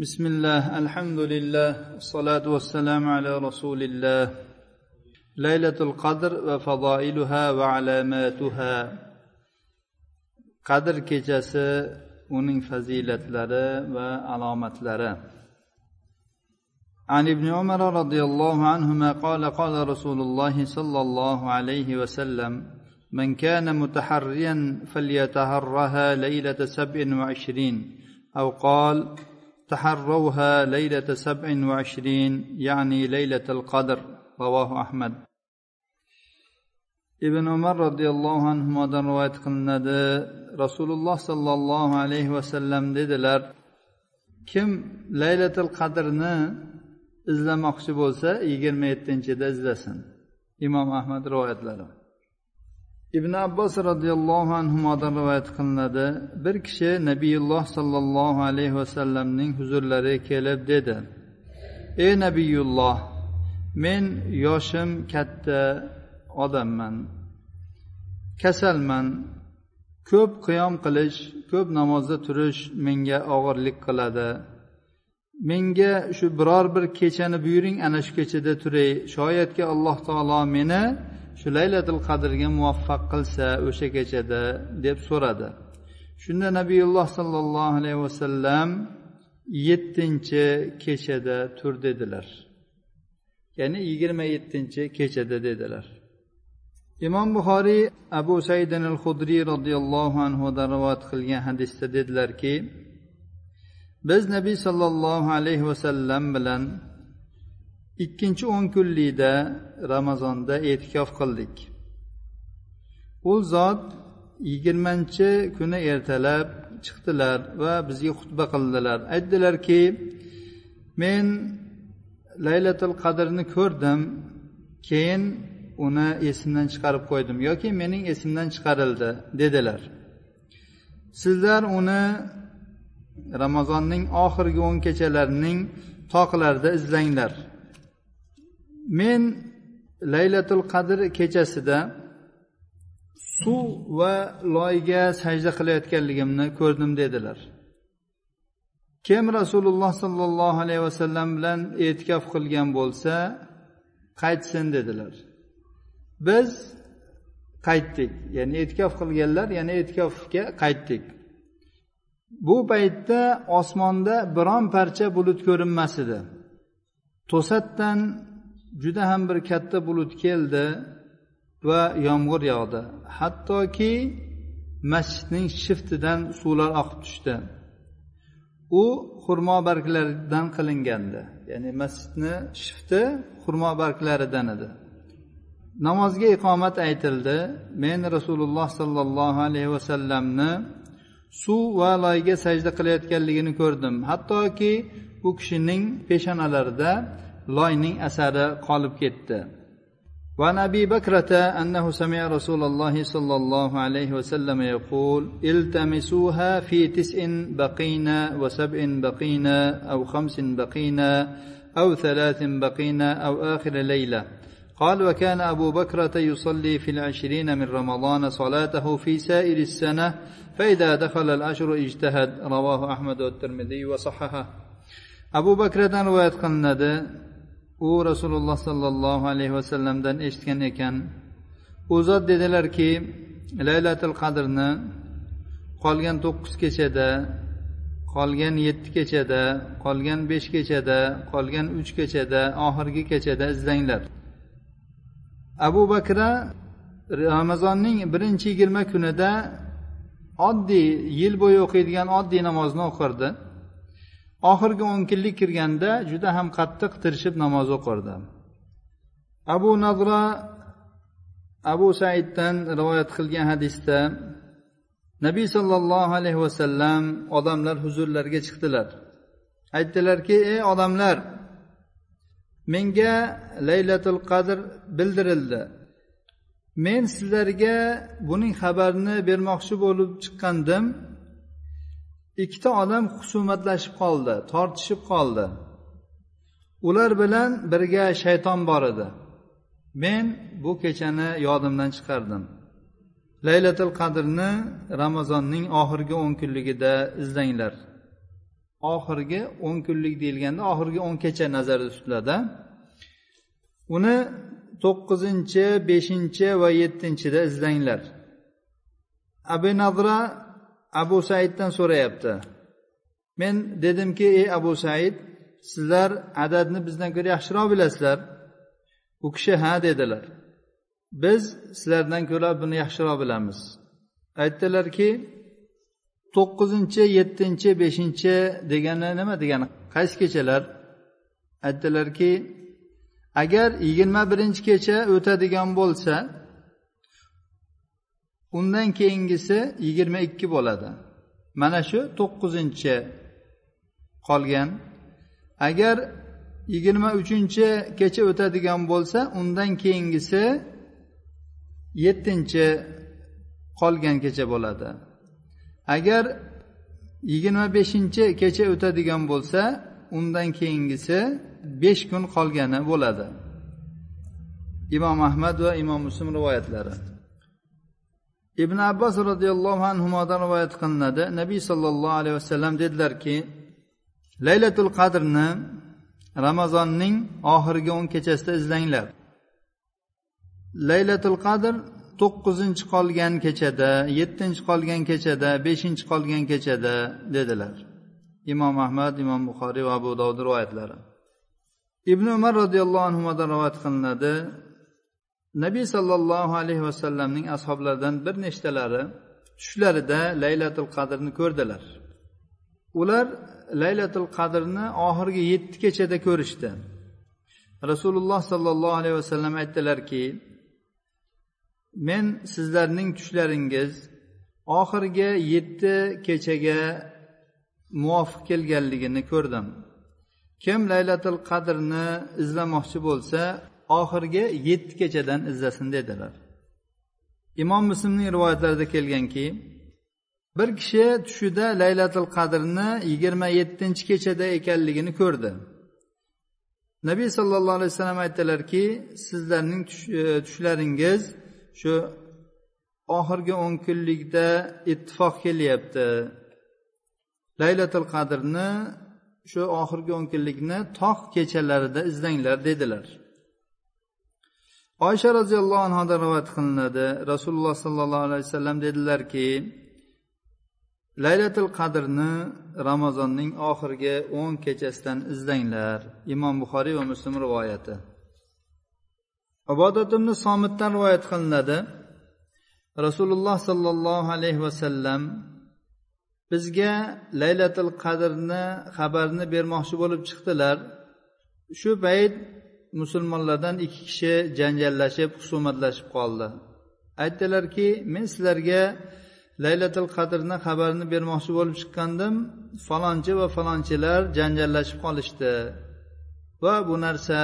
بسم الله الحمد لله الصلاة والسلام على رسول الله. ليلة القدر وفضائلها وعلاماتها. قدر kechasi uning fazilatlari va alomatlari. عن ابن عمر رضي الله عنهما قال قال رسول الله صلى الله عليه وسلم من كان متحريا فليتهرها ليلة سبع وعشرين. أو قال تحروها ليلة سبع وعشرين يعني ليلة القدر رواه أحمد ibn umar roziyallohu anhudan rivoyat qilinadi rasululloh sollallohu alayhi vasallam dedilar kim laylatil qadrni izlamoqchi bo'lsa yigirma yettinchida izlasin imom ahmad rivoyatlari Ibn abbos roziyallohu anhudan rivoyat qilinadi. Bir kishi nabiyulloh sollallohu alayhi vasallamning huzurlariga kelib dedi. Ey nabiyulloh men yoshim katta odamman kasalman. Ko'p qiyom qilish ko'p namozda turish menga og'irlik qiladi. Menga shu biror bir kechani buyuring ana shu kechada turay. Shoyatki alloh taolo meni shu laylatul qadrga muvaffaq qilsa o'sha kechada deb so'radi. Shunda nabiyulloh sollallohu alayhi vasallam yettinchi kechada tur dedilar. Ya'ni yigirma yettinchi kechada dedilar. Imom buxoriy abu saidin al hudriy roziyallohu anhudan rivoyat qilgan hadisda dedilarki biz nabiy sollallohu alayhi vasallam bilan ikkinchi o'n kunlikda ramazonda e'tikof qildik. U zot yigirmanchi kuni ertalab chiqdilar va bizga xutba qildilar. Aytdilarki men laylatul qadrni ko'rdim keyin uni esimdan chiqarib qo'ydim yoki mening esimdan chiqarildi dedilar. Sizlar uni ramazonning oxirgi o'n kechalarining toqlarida izlanglar. Men laylatul qadr kechasida suv va loyga sajda qilayotganligimni ko'rdim dedilar. Kim rasululloh sollallohu alayhi vasallam bilan e'tikof qilgan bo'lsa qaytsin dedilar. Biz qaytdik ya'ni e'tikof qilganlar yana e'tikofga qaytdik. Bu paytda osmonda biron parcha bulut ko'rinmas edi. To'satdan juda ham bir katta bulut keldi va yomg'ir yog'di. Hattoki masjidning shiftidan suvlar oqib tushdi. U xurmo barglaridan qilingandi. Ya'ni masjidni shifti xurmo barglaridan edi. Namozga iqomat aytildi. Men rasululloh sollallohu alayhi vasallamni suv va loyga sajda qilayotganligini ko'rdim. Hattoki u kishining peshonalarida loyning asari qolib ketdi وعن أبي بكرة أنه سمع رسول الله صلى الله عليه وسلم يقول التمسوها في تسع بقينا وسبع بقينا أو خمس بقينا أو ثلاث بقينا أو آخر ليلة. قال وكان أبو بكرة يصلي في العشرين من رمضان صلاته في سائر السنة فإذا دخل الاشهر اجتهد. رواه أحمد والترمذي وصححه. أبو بكرة رواية qilinadi u rasululloh sollallohu alayhi vasallamdan eshitgan ekan. U zot dedilarki laylatil qadrni qolgan to'qqiz kechada qolgan yetti kechada qolgan besh kechada qolgan uch kechada oxirgi kechada izlanglar. Abu bakra ramazonning birinchi yigirma kunida oddiy yil bo'yi o'qiydigan oddiy namozni o'qirdi. Oxirgi o'n kunlik kirganda juda ham qattiq tirishib namoz o'qirdi. Abu nadra abu saiddan rivoyat qilgan hadisda nabiy sollallohu alayhi vasallam odamlar huzurlariga chiqdilar. Aytdilarki ey odamlar menga laylatul qadr bildirildi. Men sizlarga buning xabarini bermoqchi bo'lib chiqqandim. Ikkita odam husumatlashib qoldi tortishib qoldi. Ular bilan birga shayton bor edi. Men bu kechani yodimdan chiqardim. Laylatul qadrni ramazonning oxirgi o'n kunligida izlanglar. Oxirgi o'n kunlik deyilganda oxirgi o'n kecha nazarda tutiladi. Uni to'qqizinchi beshinchi va yettinchida izlanglar. Abu nadra abu saiddan so'rayapti. Men dedimki ey abu said sizlar adadni bizdan ko'ra yaxshiroq bilasizlar. U kishi ha dedilar. Biz sizlardan ko'ra buni yaxshiroq bilamiz. Aytdilarki to'qqizinchi yettinchi beshinchi degani nima degani? Qaysi kechalar? Aytdilarki agar yigirma birinchi kecha o'tadigan bo'lsa undan keyingisi yigirma ikki bo'ladi. Mana shu to'qqizinchi qolgan. Agar yigirma uchinchi kecha o'tadigan bo'lsa undan keyingisi yettinchi qolgan kecha bo'ladi. Agar yigirma beshinchi kecha o'tadigan bo'lsa undan keyingisi besh kun qolgani bo'ladi. Imom ahmad va imom muslim rivoyatlari. Ibn abbos roziyallohu anhudan rivoyat qilinadi. Nabiy sollallohu alayhi vasallam dedilarki laylatul qadrni ramazonning oxirgi o'n kechasida izlanglar. Laylatul qadr to'qqizinchi qolgan kechada yettinchi qolgan kechada beshinchi qolgan kechada dedilar. Imom ahmad imom buxoriy va abu dovud rivoyatlari. Ibn umar roziyallohu anhudan rivoyat qilinadi. Nabiy sollallohu alayhi vasallamning ashoblaridan bir nechtalari tushlarida laylatul qadrni ko'rdilar. Ular laylatul qadrni oxirgi yetti kechada ko'rishdi. Rasululloh sollallohu alayhi vasallam aytdilarki men sizlarning tushlaringiz oxirgi yetti kechaga muvofiq kelganligini ko'rdim. Kim laylatul qadrni izlamoqchi bo'lsa oxirgi yetti kechadan izlasin dedilar. Imom muslimning rivoyatlarida kelganki bir kishi tushida laylatul qadrni yigirma yettinchi kechada ekanligini ko'rdi. Nabiy sollallohu alayhi vasallam aytdilarki sizlarning e, tushlaringiz shu oxirgi o'n kunlikda ittifoq kelyapti. Laylatul qadrni shu oxirgi o'n kunlikni tog' kechalarida izlanglar dedilar. Oysha roziyallohu anhudan rivoyat qilinadi. Rasululloh sollallohu alayhi vasallam dedilarki laylatul qadrni ramazonning oxirgi o'n kechasidan izlanglar. Imom buxoriy va muslim rivoyati. Ibodat ibn somitdan rivoyat qilinadi. Rasululloh sollallohu alayhi vasallam bizga laylatul qadrni xabarini bermoqchi bo'lib chiqdilar. Shu payt musulmonlardan ikki kishi janjallashib husumatlashib qoldi. Aytdilarki men sizlarga laylatul qadrni xabarini bermoqchi bo'lib chiqqandim. Falonchi va falonchilar janjallashib qolishdi va bu narsa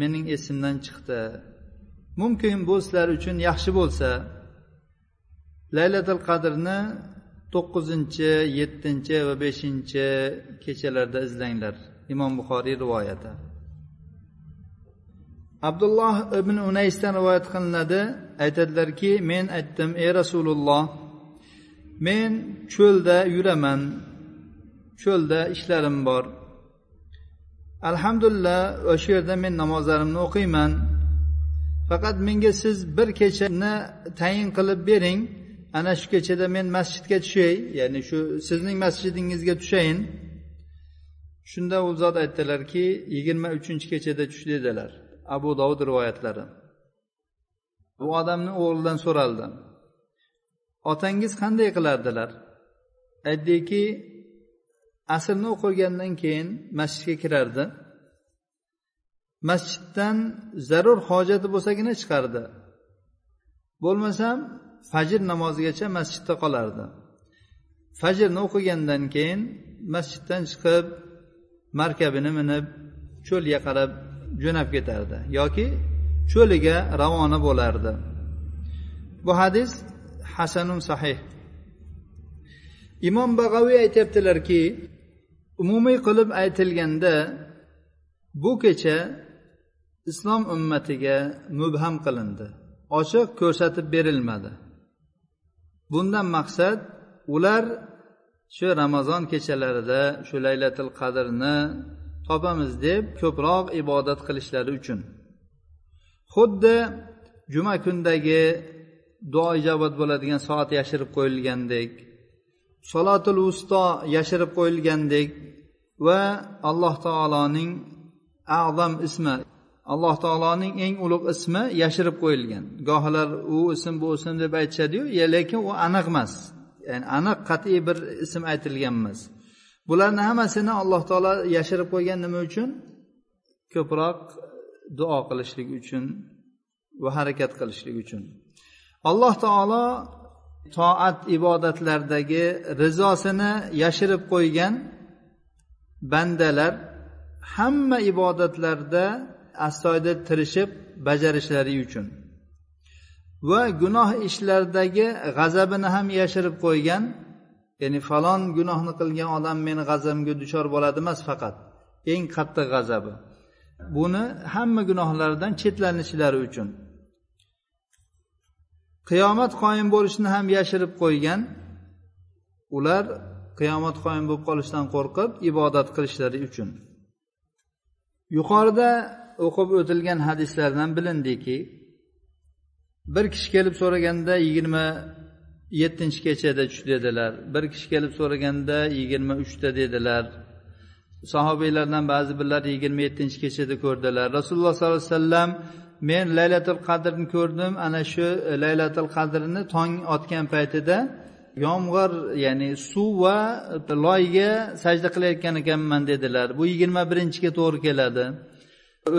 mening esimdan chiqdi. Mumkin bu sizlar uchun yaxshi bo'lsa laylatul qadrni to'qqizinchi yettinchi va beshinchi kechalarda izlanglar. Imom buxoriy rivoyati. Abdulloh ibn unaysdan rivoyat qilinadi. Aytadilarki men aytdim ey rasululloh men cho'lda yuraman cho'lda ishlarim bor. Alhamdulillah o'sha yerda men namozlarimni o'qiyman. Faqat menga siz bir kechani tayin qilib bering. Ana shu kechada men masjidga tushay ya'ni shu sizning masjidingizga tushayin. Shunda u zot aytdilarki yigirma uchinchi kechada tush dedilar. Abu dovud rivoyatlari. Bu odamni o'g'lidan so'raldi. Otangiz qanday qilardilar? Aytdiki asrni o'qigandan keyin masjidga kirardi. Masjiddan zarur hojati bo'lsagina chiqardi. Bo'lmasam fajr namozigacha masjidda qolardi. Fajrni o'qigandan keyin masjiddan chiqib markabini minib cho'lga qarab jo'nab ketardi yoki cho'liga ravona bo'lardi. Bu hadis hasanun sahih. Imom bag'aviy aytyaptilarki umumiy qilib aytilganda bu kecha islom ummatiga mubham qilindi. Ochiq ko'rsatib berilmadi. Bundan maqsad ular shu ramazon kechalarida shu laylatil qadrni topamiz deb ko'proq ibodat qilishlari uchun. Xuddi juma kundagi duo ijobat bo'ladigan soat yashirib qo'yilgandek salotul usto yashirib qo'yilgandek va alloh taoloning azam ismi alloh taoloning eng ulug' ismi yashirib qo'yilgan. Gohilar u ism bu ism deb aytishadiyu lekin u aniq emas. Ya'ni aniq qat'iy bir ism aytilgan emas bularni hammasini alloh taolo yashirib qo'ygan nima uchun? Ko'proq duo qilishlik uchun va harakat qilishlik uchun. Alloh taolo toat ibodatlardagi rizosini yashirib qo'ygan bandalar hamma ibodatlarda astoydil tirishib bajarishlari uchun va gunoh ishlardagi g'azabini ham yashirib qo'ygan ya'ni falon gunohni qilgan odam meni g'azabimga duchor bo'ladi emas faqat. Eng qattiq g'azabi. Buni hamma gunohlardan chetlanishlari uchun. Qiyomat qoyim bo'lishini ham yashirib qo'ygan ular qiyomat qoyim bo'lib qolishdan qo'rqib ibodat qilishlari uchun. Yuqorida o'qib o'tilgan hadislardan bilindiki bir kishi kelib so'raganda yigirma yettinchi kechada tush dedilar bir kishi kelib so'raganda yigirma uchda dedilar. Sahobiylardan ba'zi birlar yigirma yettinchi kechada ko'rdilar. Rasululloh sollallohu alayhi vasallam men laylatul qadrni ko'rdim. Ana shu laylatul qadrni tong otgan paytida yomg'ir ya'ni suv va loyga sajda qilayotgan ekanman dedilar. Bu yigirma birinchiga to'g'ri keladi.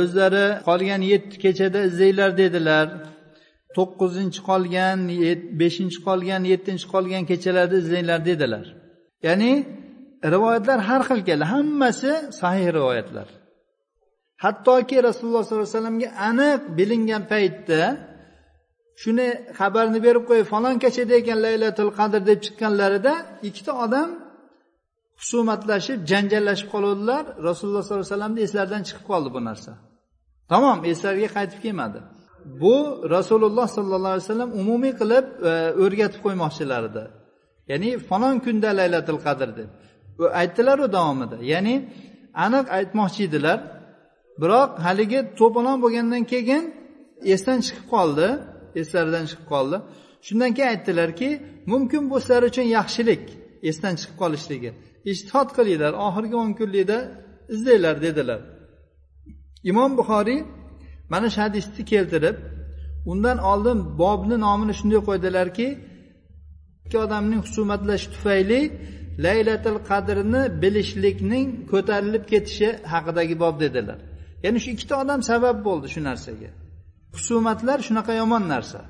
O'zlari qolgan yetti kechada izlanglar dedilar. To'qqizinchi qolgan beshinchi qolgan yettinchi qolgan kechalarda izlanglar dedilar. Ya'ni rivoyatlar har xil keldi. Hammasi sahih rivoyatlar. Hattoki rasululloh sollallohu alayhi vasallamga aniq bilingan paytda shuni xabarni berib qo'yib falon kechada ekan laylatul qadr deb chiqqanlarida ikkita odam husumatlashib janjallashib qoluvdilar. Rasululloh sollallohu alayhi vasallamni eslaridan chiqib qoldi bu narsa. Tamom eslariga qaytib kelmadi. Bu rasululloh sollallohu alayhi vasallam umumiy qilib e, o'rgatib qo'ymoqchilar edi. Ya'ni falon kunda laylatul qadr deb. Aytdilaru davomida. Ya'ni aniq aytmoqchi edilar. Biroq haligi to'polon bo'lgandan keyin esdan chiqib qoldi eslaridan chiqib qoldi. Shundan keyin aytdilarki mumkin bu sizlar uchun yaxshilik esdan chiqib qolishligi. Ishtihod qilinglar oxirgi o'n kunlikda izlanglar dedilar. Imom buxoriy mana shu hadisni keltirib undan oldin bobni nomini shunday qo'ydilarki ikki odamning husumatlashi tufayli laylatil qadrni bilishlikning ko'tarilib ketishi haqidagi bob dedilar. Ya'ni shu ikkita odam sabab bo'ldi shu narsaga. Husumatlar shunaqa yomon narsa.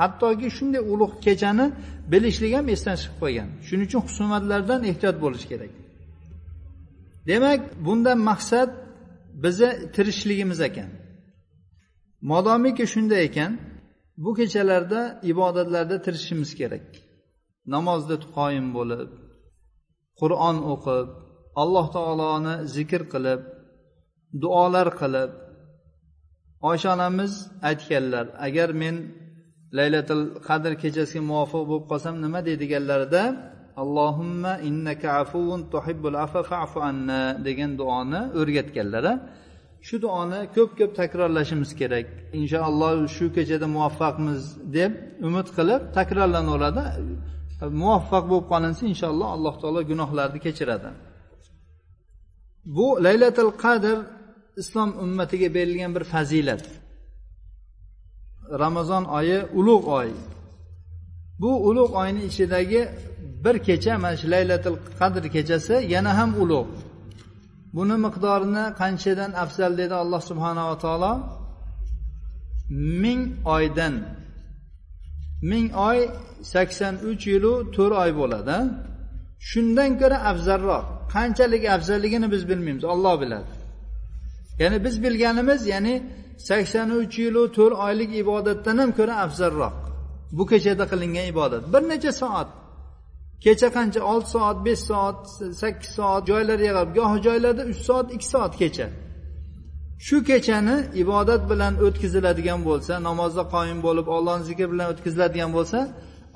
Hattoki shunday ulug' kechani bilishlik ham esdan chiqib qolgan shuning uchun husumatlardan ehtiyot bo'lish kerak. Demak bundan maqsad bizni tirishligimiz ekan. Modomiki shunday ekan bu kechalarda ibodatlarda tirishishimiz kerak. Namozda qoyim bo'lib qur'on o'qib alloh taoloni zikr qilib duolar qilib. Oysha onamiz aytganlar agar men laylatil qadr kechasiga muvofiq bo'lib qolsam nima deydiganlarida allohimma innaka afuvun tuhibbul afa fa'fu anna degan duoni o'rgatganlar shu duoni ko'p ko'p takrorlashimiz kerak. Inshaalloh shu kechada muvaffaqmiz deb umid qilib takrorlanaveradi e, muvaffaq bo'lib qolinsa inshaalloh alloh taolo gunohlarni kechiradi. Bu laylatul qadr islom ummatiga berilgan bir fazilat. Ramazon oyi ulug' oy. Bu ulug' oyni ichidagi bir kecha mana shu laylatul qadr kechasi yana ham ulug' buni miqdorini qanchadan afzal dedi alloh subhanava taolo? Ming oydan. Ming oy sakson uch yilu to'rt oy bo'ladi. Shundan ko'ra afzalroq. Qanchalik afzalligini biz bilmaymiz olloh biladi. Ya'ni biz bilganimiz ya'ni sakson uch yilu to'rt oylik ibodatdan ham ko'ra afzalroq. Bu kechada qilingan ibodat. Bir necha soat. Kecha qancha? Olti soat besh soat sakkiz soat joylariga qarab gohi joylarda uch soat ikki soat kecha. Shu kechani ibodat bilan o'tkaziladigan bo'lsa namozda qoyim bo'lib ollohni zikri bilan o'tkaziladigan bo'lsa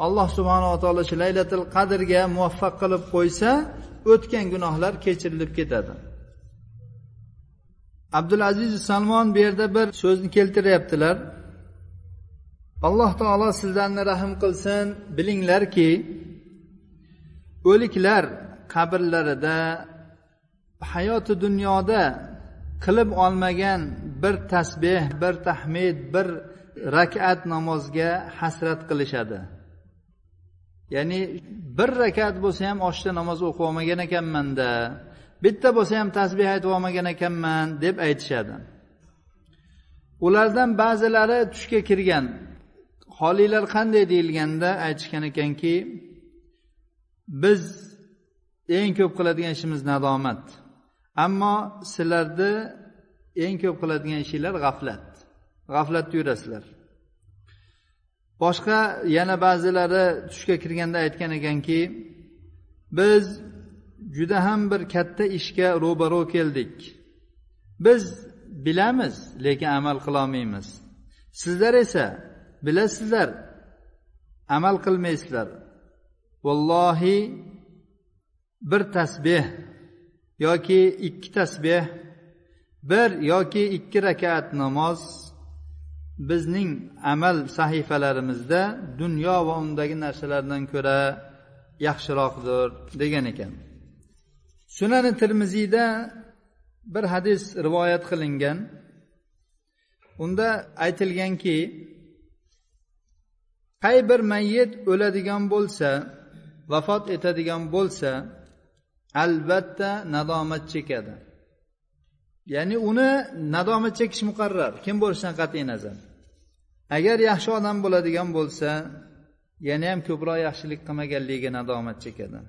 alloh subhanava taolo shu laylatil qadrga muvaffaq qilib qo'ysa o'tgan gunohlar kechirilib ketadi. Abdulaziz salmon bu yerda bir so'zni keltiryaptilar. Alloh taolo sizlarni rahm qilsin. Bilinglarki o'liklar qabrlarida hayoti dunyoda qilib olmagan bir tasbeh bir tahmid bir rakat namozga hasrat qilishadi. Ya'ni bir rakat bo'lsa ham oshda namoz o'qib olmagan ekanmanda bitta bo'lsa ham tasbeh aytib olmagan ekanman deb aytishadi. Ulardan ba'zilari tushga kirgan. Holiylar qanday deyilganda aytishgan ekanki biz eng ko'p qiladigan ishimiz nadomat. Ammo sizlarni eng ko'p qiladigan ishinglar g'aflat. G'aflatda yurasizlar boshqa yana ba'zilari tushga kirganda aytgan ekanki biz juda ham bir katta ishga ro'baro keldik. Biz bilamiz lekin amal qilolmaymiz. Sizlar esa bilasizlar amal qilmaysizlar. Vallohi bir tasbeh yoki ikki tasbeh bir yoki ikki rakat namoz bizning amal sahifalarimizda dunyo va undagi narsalardan ko'ra yaxshiroqdir degan ekan. Sunani termiziyda bir hadis rivoyat qilingan. Unda aytilganki qay bir mayyit o'ladigan bo'lsa vafot etadigan bo'lsa albatta nadomat chekadi. Ya'ni uni nadomat chekish muqarrar. Kim bo'lishidan qat'iy nazar. Agar yaxshi odam bo'ladigan bo'lsa yana ham ko'proq yaxshilik qilmaganligiga nadomat chekadi.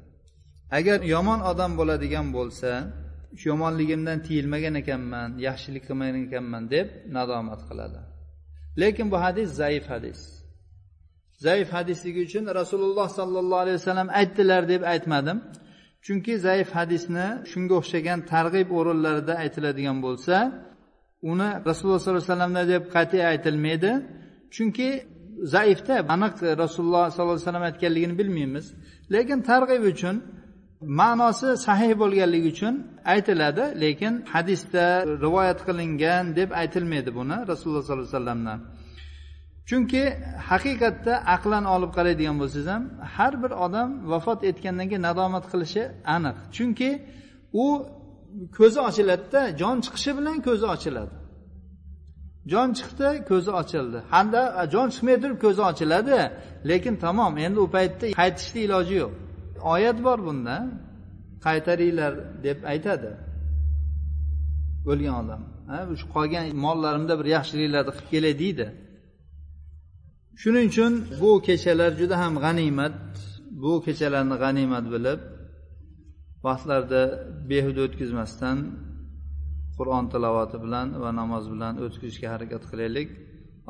Agar yomon odam bo'ladigan bo'lsa shu yomonligimdan tiyilmagan ekanman yaxshilik qilmagan ekanman deb nadomat qiladi. Lekin bu hadis zaif hadis. Zaif hadisligi uchun rasululloh sollallohu alayhi vasallam aytdilar deb aytmadim. Chunki zaif hadisni shunga o'xshagan targ'ib o'rinlarida aytiladigan bo'lsa uni rasululloh sollallohu alayhi vasallamda deb qat'iy aytilmaydi. Chunki zaifda aniq rasululloh sollallohu alayhi vasallam aytganligini bilmaymiz. Lekin targ'ib uchun ma'nosi sahih bo'lganligi uchun aytiladi lekin hadisda rivoyat qilingan deb aytilmaydi buni rasululloh sollallohu alayhi vasallamdan. Chunki haqiqatda aqlan olib qaraydigan bo'lsangiz ham har bir odam vafot etgandan keyin nadomat qilishi aniq. Chunki u ko'zi ochiladida jon chiqishi bilan ko'zi ochiladi. Jon chiqdi ko'zi ochildi. Hamda jon chiqmay turib ko'zi ochiladi. Lekin tamom endi u paytda qaytishni iloji yo'q. Oyat bor bunda. Qaytaringlar deb aytadi o'lgan odam. Shu qolgan mollarimda bir yaxshiliklarni qilib kelay deydi. Shuning uchun bu kechalar juda ham g'animat. Bu kechalarni g'animat bilib vaqtlarda behuda o'tkazmasdan qur'on tilovati bilan va namoz bilan o'tkazishga harakat qilaylik.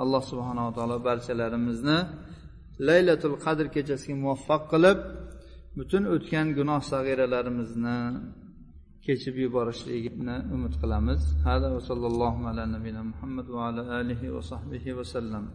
Alloh subhanava taolo barchalarimizni laylatul qadr kechasiga muvaffaq qilib butun o'tgan gunoh sag'iralarimizni kechib yuborishligini umid qilamiz. Hada va sallallohu ala nabiyina muhammad va ala alihi va sahbihi vasallam